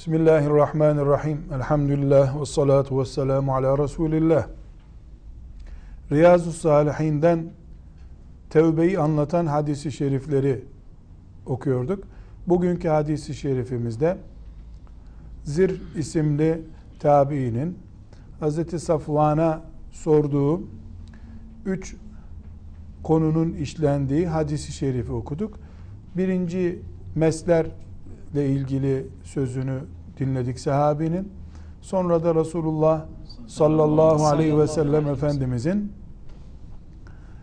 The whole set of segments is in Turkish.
Bismillahirrahmanirrahim. Elhamdülillah ve salatu ve selamu ala Resulillah. Riyazu Salihinden tevbeyi anlatan hadisi şerifleri okuyorduk. Bugünkü hadisi şerifimizde Zir isimli tabiinin Hz. Safvan'a sorduğu üç konunun işlendiği hadisi şerifi okuduk. Birinci mesler ile ilgili sözünü dinledik sahabinin. Sonra da Resulullah sallallahu aleyhi ve sellem Efendimizin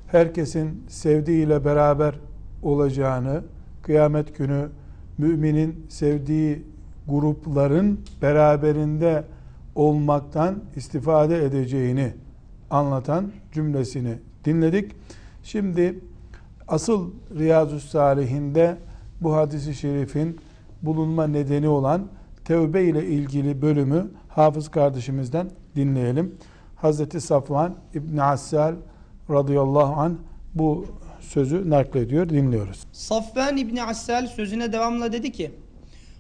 herkesin sevdiğiyle beraber olacağını, kıyamet günü müminin sevdiği grupların beraberinde olmaktan istifade edeceğini anlatan cümlesini dinledik. Şimdi asıl Riyazu Salihinde bu hadisi şerifin bulunma nedeni olan tevbe ile ilgili bölümü hafız kardeşimizden dinleyelim. Hazreti Safvan İbn Assal radıyallahu an bu sözü naklediyor, dinliyoruz. Safvan İbni Assal sözüne devamla dedi ki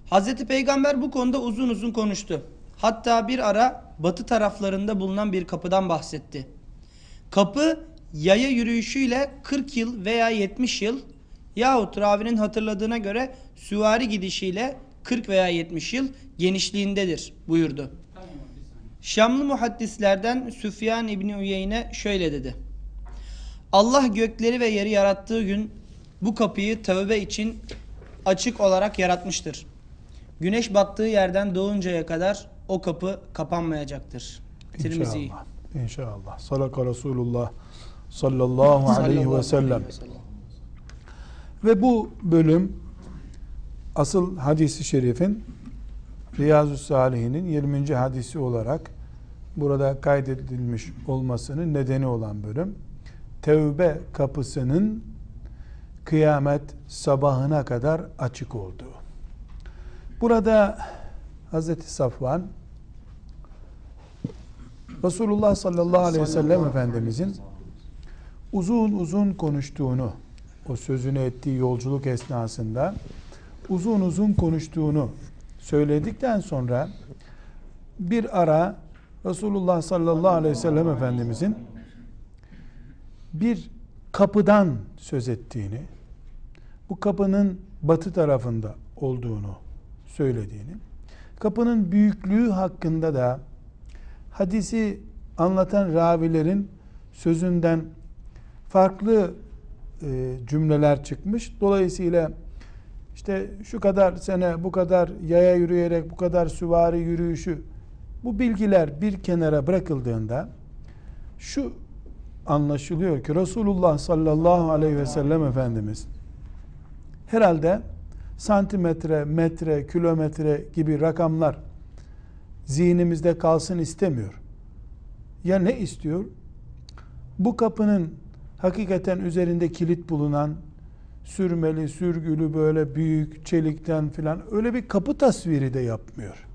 Hazreti Peygamber bu konuda uzun uzun konuştu. Hatta bir ara batı taraflarında bulunan bir kapıdan bahsetti. Kapı yaya yürüyüşüyle 40 yıl veya 70 yıl yahut ravinin hatırladığına göre süvari gidişiyle 40 veya 70 yıl genişliğindedir buyurdu. Şamlı muhaddislerden Süfyan İbni Uyeyne şöyle dedi. Allah gökleri ve yeri yarattığı gün bu kapıyı tövbe için açık olarak yaratmıştır. Güneş battığı yerden doğuncaya kadar o kapı kapanmayacaktır. Tirmizi. İnşallah. İnşallah. Salaka Resulullah sallallahu aleyhi ve sellem. Ve bu bölüm asıl hadisi şerifin Riyazu Salihinin 20. hadisi olarak burada kaydedilmiş olmasının nedeni olan bölüm. Tevbe kapısının kıyamet sabahına kadar açık olduğu. Burada Hazreti Safvan Resulullah sallallahu aleyhi ve sellem Efendimizin uzun uzun konuştuğunu o sözünü ettiği yolculuk esnasında uzun uzun konuştuğunu söyledikten sonra bir ara Resulullah sallallahu aleyhi ve sellem Efendimizin bir kapıdan söz ettiğini, bu kapının batı tarafında olduğunu söylediğini, kapının büyüklüğü hakkında da hadisi anlatan ravilerin sözünden farklı e, cümleler çıkmış. Dolayısıyla işte şu kadar sene bu kadar yaya yürüyerek bu kadar süvari yürüyüşü bu bilgiler bir kenara bırakıldığında şu anlaşılıyor ki Resulullah sallallahu aleyhi ve sellem Efendimiz herhalde santimetre, metre, kilometre gibi rakamlar zihnimizde kalsın istemiyor. Ya ne istiyor? Bu kapının hakikaten üzerinde kilit bulunan sürmeli, sürgülü böyle büyük çelikten filan öyle bir kapı tasviri de yapmıyor.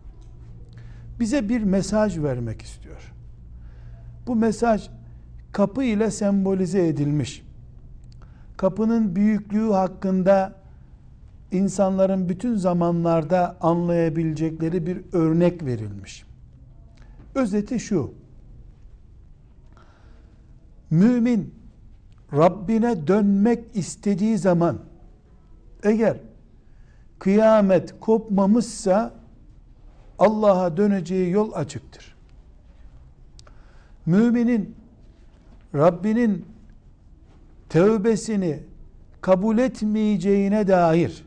Bize bir mesaj vermek istiyor. Bu mesaj kapı ile sembolize edilmiş. Kapının büyüklüğü hakkında insanların bütün zamanlarda anlayabilecekleri bir örnek verilmiş. Özeti şu. Mümin Rabbine dönmek istediği zaman eğer kıyamet kopmamışsa Allah'a döneceği yol açıktır. Müminin Rabbinin tövbesini kabul etmeyeceğine dair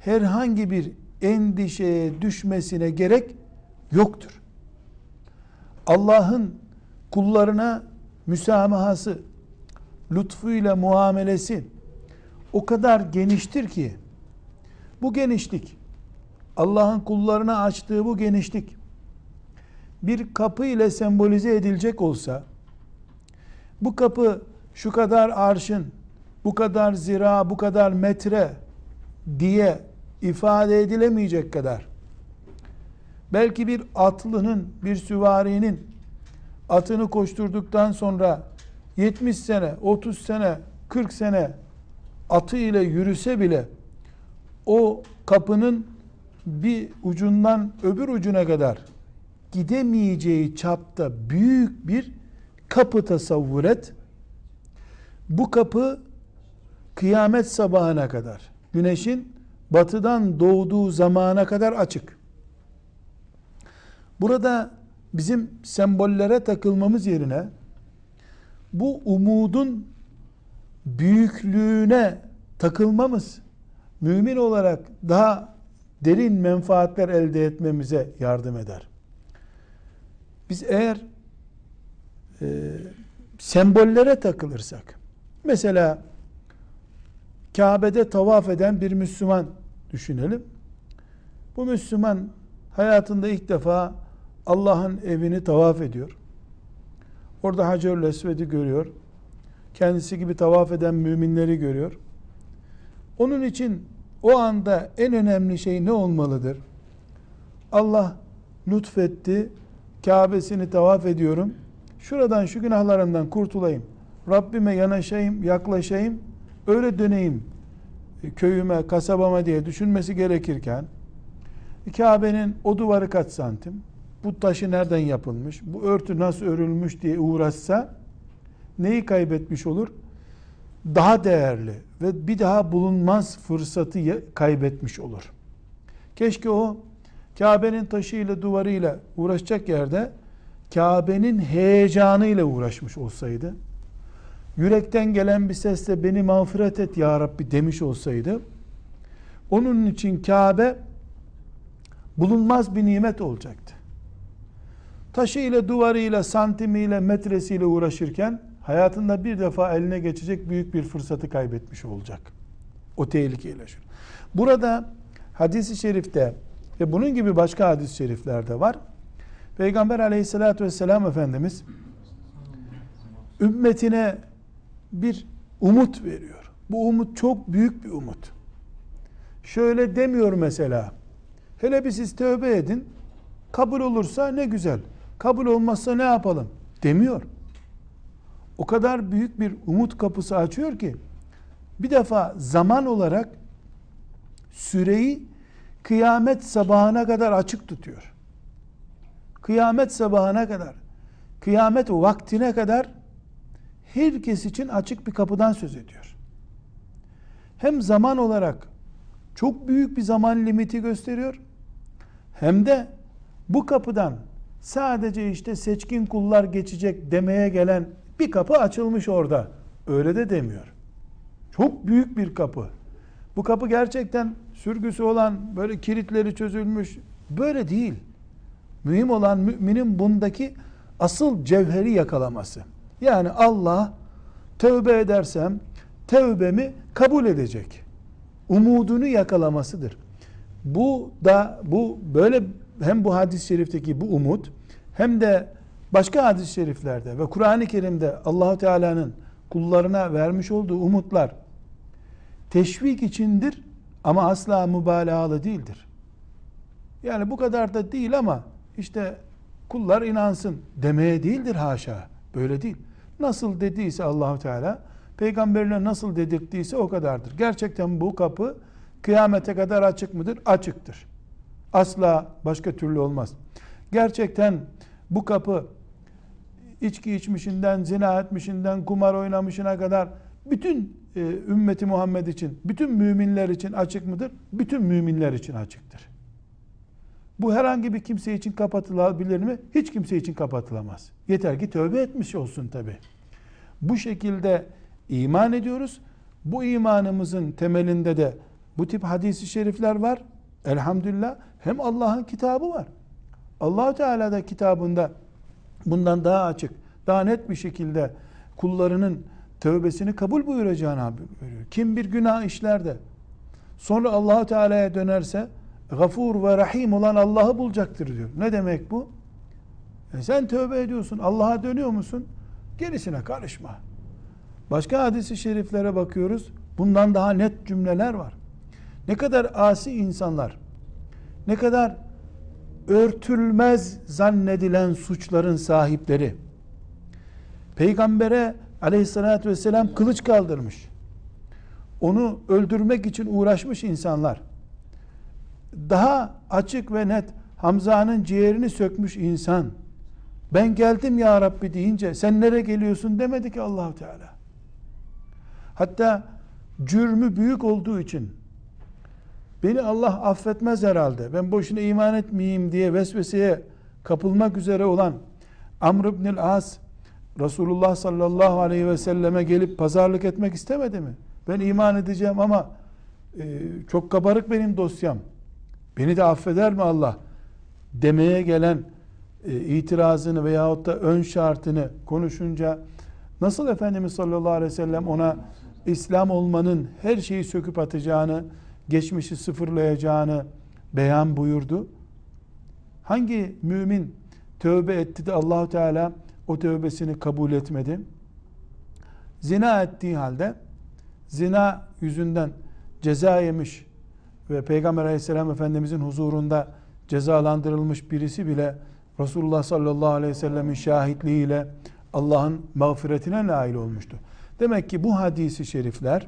herhangi bir endişeye düşmesine gerek yoktur. Allah'ın kullarına müsamahası, lütfuyla muamelesi o kadar geniştir ki bu genişlik Allah'ın kullarına açtığı bu genişlik bir kapı ile sembolize edilecek olsa bu kapı şu kadar arşın, bu kadar zira, bu kadar metre diye ifade edilemeyecek kadar belki bir atlının, bir süvarinin atını koşturduktan sonra 70 sene, 30 sene, 40 sene atı ile yürüse bile o kapının bir ucundan öbür ucuna kadar gidemeyeceği çapta büyük bir kapı tasavvur et. Bu kapı kıyamet sabahına kadar, güneşin batıdan doğduğu zamana kadar açık. Burada bizim sembollere takılmamız yerine bu umudun büyüklüğüne takılmamız mümin olarak daha derin menfaatler elde etmemize yardım eder. Biz eğer e, sembollere takılırsak mesela Kabe'de tavaf eden bir Müslüman düşünelim. Bu Müslüman hayatında ilk defa Allah'ın evini tavaf ediyor. Orada Hacerül Esved'i görüyor. Kendisi gibi tavaf eden müminleri görüyor. Onun için o anda en önemli şey ne olmalıdır? Allah lütfetti, Kabe'sini tavaf ediyorum. Şuradan şu günahlarımdan kurtulayım. Rabbime yanaşayım, yaklaşayım, öyle döneyim köyüme, kasabama diye düşünmesi gerekirken Kabe'nin o duvarı kaç santim, bu taşı nereden yapılmış, bu örtü nasıl örülmüş diye uğraşsa neyi kaybetmiş olur? Daha değerli ve bir daha bulunmaz fırsatı kaybetmiş olur. Keşke o Kabe'nin taşıyla duvarıyla uğraşacak yerde Kabe'nin heyecanıyla uğraşmış olsaydı, yürekten gelen bir sesle beni mağfiret et ya Rabbi demiş olsaydı, onun için Kabe bulunmaz bir nimet olacaktı. Taşıyla, duvarıyla, santimiyle, metresiyle uğraşırken hayatında bir defa eline geçecek büyük bir fırsatı kaybetmiş olacak. O tehlikeyle. Burada hadisi şerifte ve bunun gibi başka hadis-i şeriflerde var. Peygamber aleyhissalatü vesselam Efendimiz ümmetine bir umut veriyor. Bu umut çok büyük bir umut. Şöyle demiyor mesela. Hele bir siz tövbe edin. Kabul olursa ne güzel. Kabul olmazsa ne yapalım? Demiyor. O kadar büyük bir umut kapısı açıyor ki bir defa zaman olarak süreyi kıyamet sabahına kadar açık tutuyor. Kıyamet sabahına kadar, kıyamet vaktine kadar herkes için açık bir kapıdan söz ediyor. Hem zaman olarak çok büyük bir zaman limiti gösteriyor. Hem de bu kapıdan sadece işte seçkin kullar geçecek demeye gelen bir kapı açılmış orada. Öyle de demiyor. Çok büyük bir kapı. Bu kapı gerçekten sürgüsü olan böyle kilitleri çözülmüş böyle değil. Mühim olan müminin bundaki asıl cevheri yakalaması. Yani Allah tövbe edersem tövbemi kabul edecek. Umudunu yakalamasıdır. Bu da bu böyle hem bu hadis-i şerifteki bu umut hem de başka hadis-i şeriflerde ve Kur'an-ı Kerim'de Allahu Teala'nın kullarına vermiş olduğu umutlar teşvik içindir ama asla mübalağalı değildir. Yani bu kadar da değil ama işte kullar inansın demeye değildir haşa. Böyle değil. Nasıl dediyse Allahu Teala peygamberine nasıl dedirttiyse o kadardır. Gerçekten bu kapı kıyamete kadar açık mıdır? Açıktır. Asla başka türlü olmaz. Gerçekten bu kapı içki içmişinden, zina etmişinden, kumar oynamışına kadar bütün e, ümmeti Muhammed için, bütün müminler için açık mıdır? Bütün müminler için açıktır. Bu herhangi bir kimse için kapatılabilir mi? Hiç kimse için kapatılamaz. Yeter ki tövbe etmiş olsun tabi. Bu şekilde iman ediyoruz. Bu imanımızın temelinde de bu tip hadisi şerifler var. Elhamdülillah. Hem Allah'ın kitabı var. allah Teala da kitabında bundan daha açık, daha net bir şekilde kullarının tövbesini kabul buyuracağını buyuruyor. Kim bir günah işler de sonra allah Teala'ya dönerse gafur ve rahim olan Allah'ı bulacaktır diyor. Ne demek bu? E sen tövbe ediyorsun. Allah'a dönüyor musun? Gerisine karışma. Başka hadisi şeriflere bakıyoruz. Bundan daha net cümleler var. Ne kadar asi insanlar, ne kadar örtülmez zannedilen suçların sahipleri, peygambere aleyhissalatü vesselam kılıç kaldırmış, onu öldürmek için uğraşmış insanlar, daha açık ve net Hamza'nın ciğerini sökmüş insan. Ben geldim ya Rabbi deyince sen nereye geliyorsun demedi ki Allahu Teala. Hatta cürmü büyük olduğu için beni Allah affetmez herhalde. Ben boşuna iman etmeyeyim diye vesveseye kapılmak üzere olan Amr ibn As Resulullah sallallahu aleyhi ve selleme gelip pazarlık etmek istemedi mi? Ben iman edeceğim ama e, çok kabarık benim dosyam. Beni de affeder mi Allah? Demeye gelen e, itirazını veyahut da ön şartını konuşunca nasıl Efendimiz sallallahu aleyhi ve sellem ona İslam olmanın her şeyi söküp atacağını, geçmişi sıfırlayacağını beyan buyurdu. Hangi mümin tövbe etti de Allahu Teala o tövbesini kabul etmedi? Zina ettiği halde zina yüzünden ceza yemiş ve Peygamber Aleyhisselam Efendimizin huzurunda cezalandırılmış birisi bile Resulullah sallallahu aleyhi ve sellemin şahitliğiyle Allah'ın mağfiretine nail olmuştu. Demek ki bu hadisi şerifler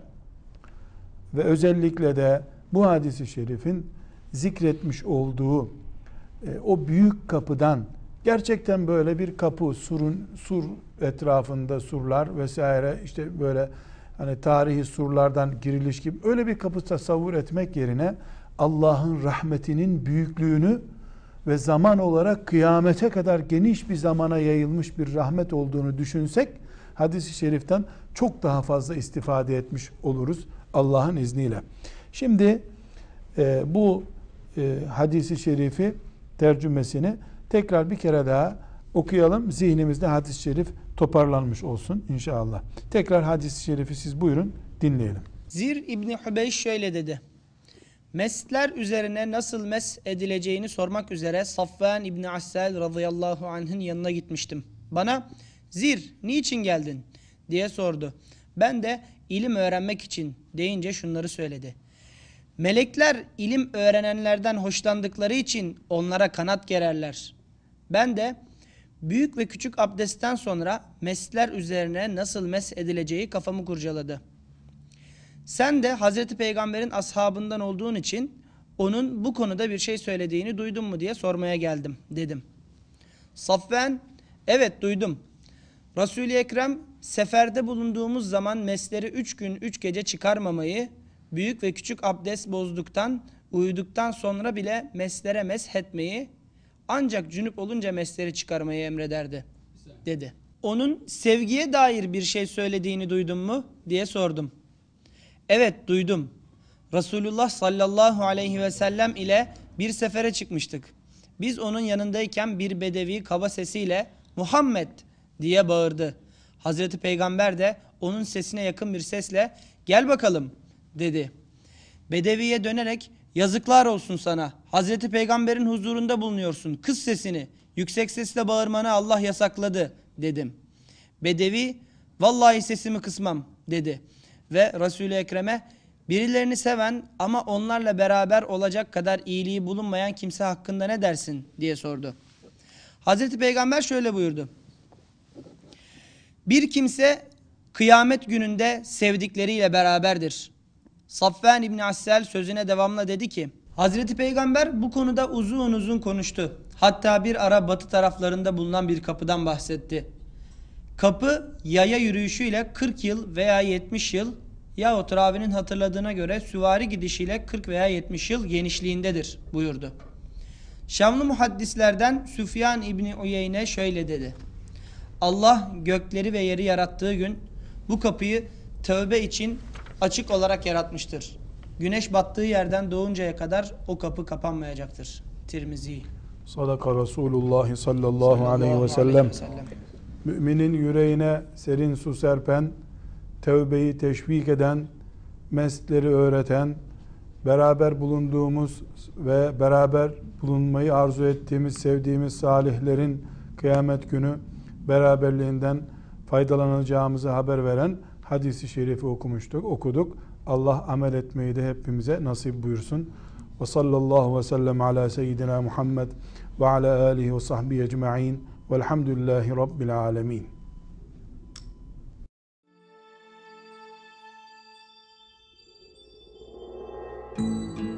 ve özellikle de bu hadisi şerifin zikretmiş olduğu e, o büyük kapıdan gerçekten böyle bir kapı surun sur etrafında surlar vesaire işte böyle hani tarihi surlardan giriliş gibi öyle bir kapı tasavvur etmek yerine Allah'ın rahmetinin büyüklüğünü ve zaman olarak kıyamete kadar geniş bir zamana yayılmış bir rahmet olduğunu düşünsek hadisi şeriften çok daha fazla istifade etmiş oluruz Allah'ın izniyle. Şimdi e, bu e, hadisi şerifi tercümesini tekrar bir kere daha okuyalım. Zihnimizde hadis-i şerif toparlanmış olsun inşallah. Tekrar hadis-i şerifi siz buyurun dinleyelim. Zir İbni Hübeyş şöyle dedi. Mesler üzerine nasıl mes edileceğini sormak üzere Safvan İbni Assel radıyallahu anh'ın yanına gitmiştim. Bana Zir niçin geldin diye sordu. Ben de ilim öğrenmek için deyince şunları söyledi. Melekler ilim öğrenenlerden hoşlandıkları için onlara kanat gererler. Ben de büyük ve küçük abdestten sonra mesler üzerine nasıl mes edileceği kafamı kurcaladı. Sen de Hazreti Peygamber'in ashabından olduğun için onun bu konuda bir şey söylediğini duydun mu diye sormaya geldim dedim. Safven evet duydum. Resul-i Ekrem seferde bulunduğumuz zaman mesleri üç gün üç gece çıkarmamayı büyük ve küçük abdest bozduktan uyuduktan sonra bile meslere meshetmeyi ancak cünüp olunca mesleri çıkarmayı emrederdi dedi. Onun sevgiye dair bir şey söylediğini duydun mu diye sordum. Evet duydum. Resulullah sallallahu aleyhi ve sellem ile bir sefere çıkmıştık. Biz onun yanındayken bir bedevi kaba sesiyle Muhammed diye bağırdı. Hazreti Peygamber de onun sesine yakın bir sesle gel bakalım dedi. Bedeviye dönerek yazıklar olsun sana. Hazreti Peygamber'in huzurunda bulunuyorsun. Kız sesini yüksek sesle bağırmanı Allah yasakladı dedim. Bedevi vallahi sesimi kısmam dedi. Ve Resul-i Ekrem'e birilerini seven ama onlarla beraber olacak kadar iyiliği bulunmayan kimse hakkında ne dersin diye sordu. Hazreti Peygamber şöyle buyurdu. Bir kimse kıyamet gününde sevdikleriyle beraberdir. Safvan İbni Assel sözüne devamla dedi ki Hazreti Peygamber bu konuda uzun uzun konuştu. Hatta bir ara batı taraflarında bulunan bir kapıdan bahsetti. Kapı yaya yürüyüşüyle 40 yıl veya 70 yıl yahut ravinin hatırladığına göre süvari gidişiyle 40 veya 70 yıl genişliğindedir buyurdu. Şamlı muhaddislerden Süfyan İbni Uyeyne şöyle dedi. Allah gökleri ve yeri yarattığı gün bu kapıyı tövbe için açık olarak yaratmıştır. Güneş battığı yerden doğuncaya kadar o kapı kapanmayacaktır. Tirmizi. Sadaka Resulullah sallallahu aleyhi ve sellem. Müminin yüreğine serin su serpen, tevbeyi teşvik eden, mesleri öğreten, beraber bulunduğumuz ve beraber bulunmayı arzu ettiğimiz, sevdiğimiz salihlerin kıyamet günü beraberliğinden faydalanacağımızı haber veren hadisi şerifi okumuştuk, okuduk. Allah amel etmeyi de hepimize nasip buyursun. Ve sallallahu ve sellem ala seyyidina Muhammed ve ala alihi ve sahbihi ecma'in velhamdülillahi rabbil alemin. Müzik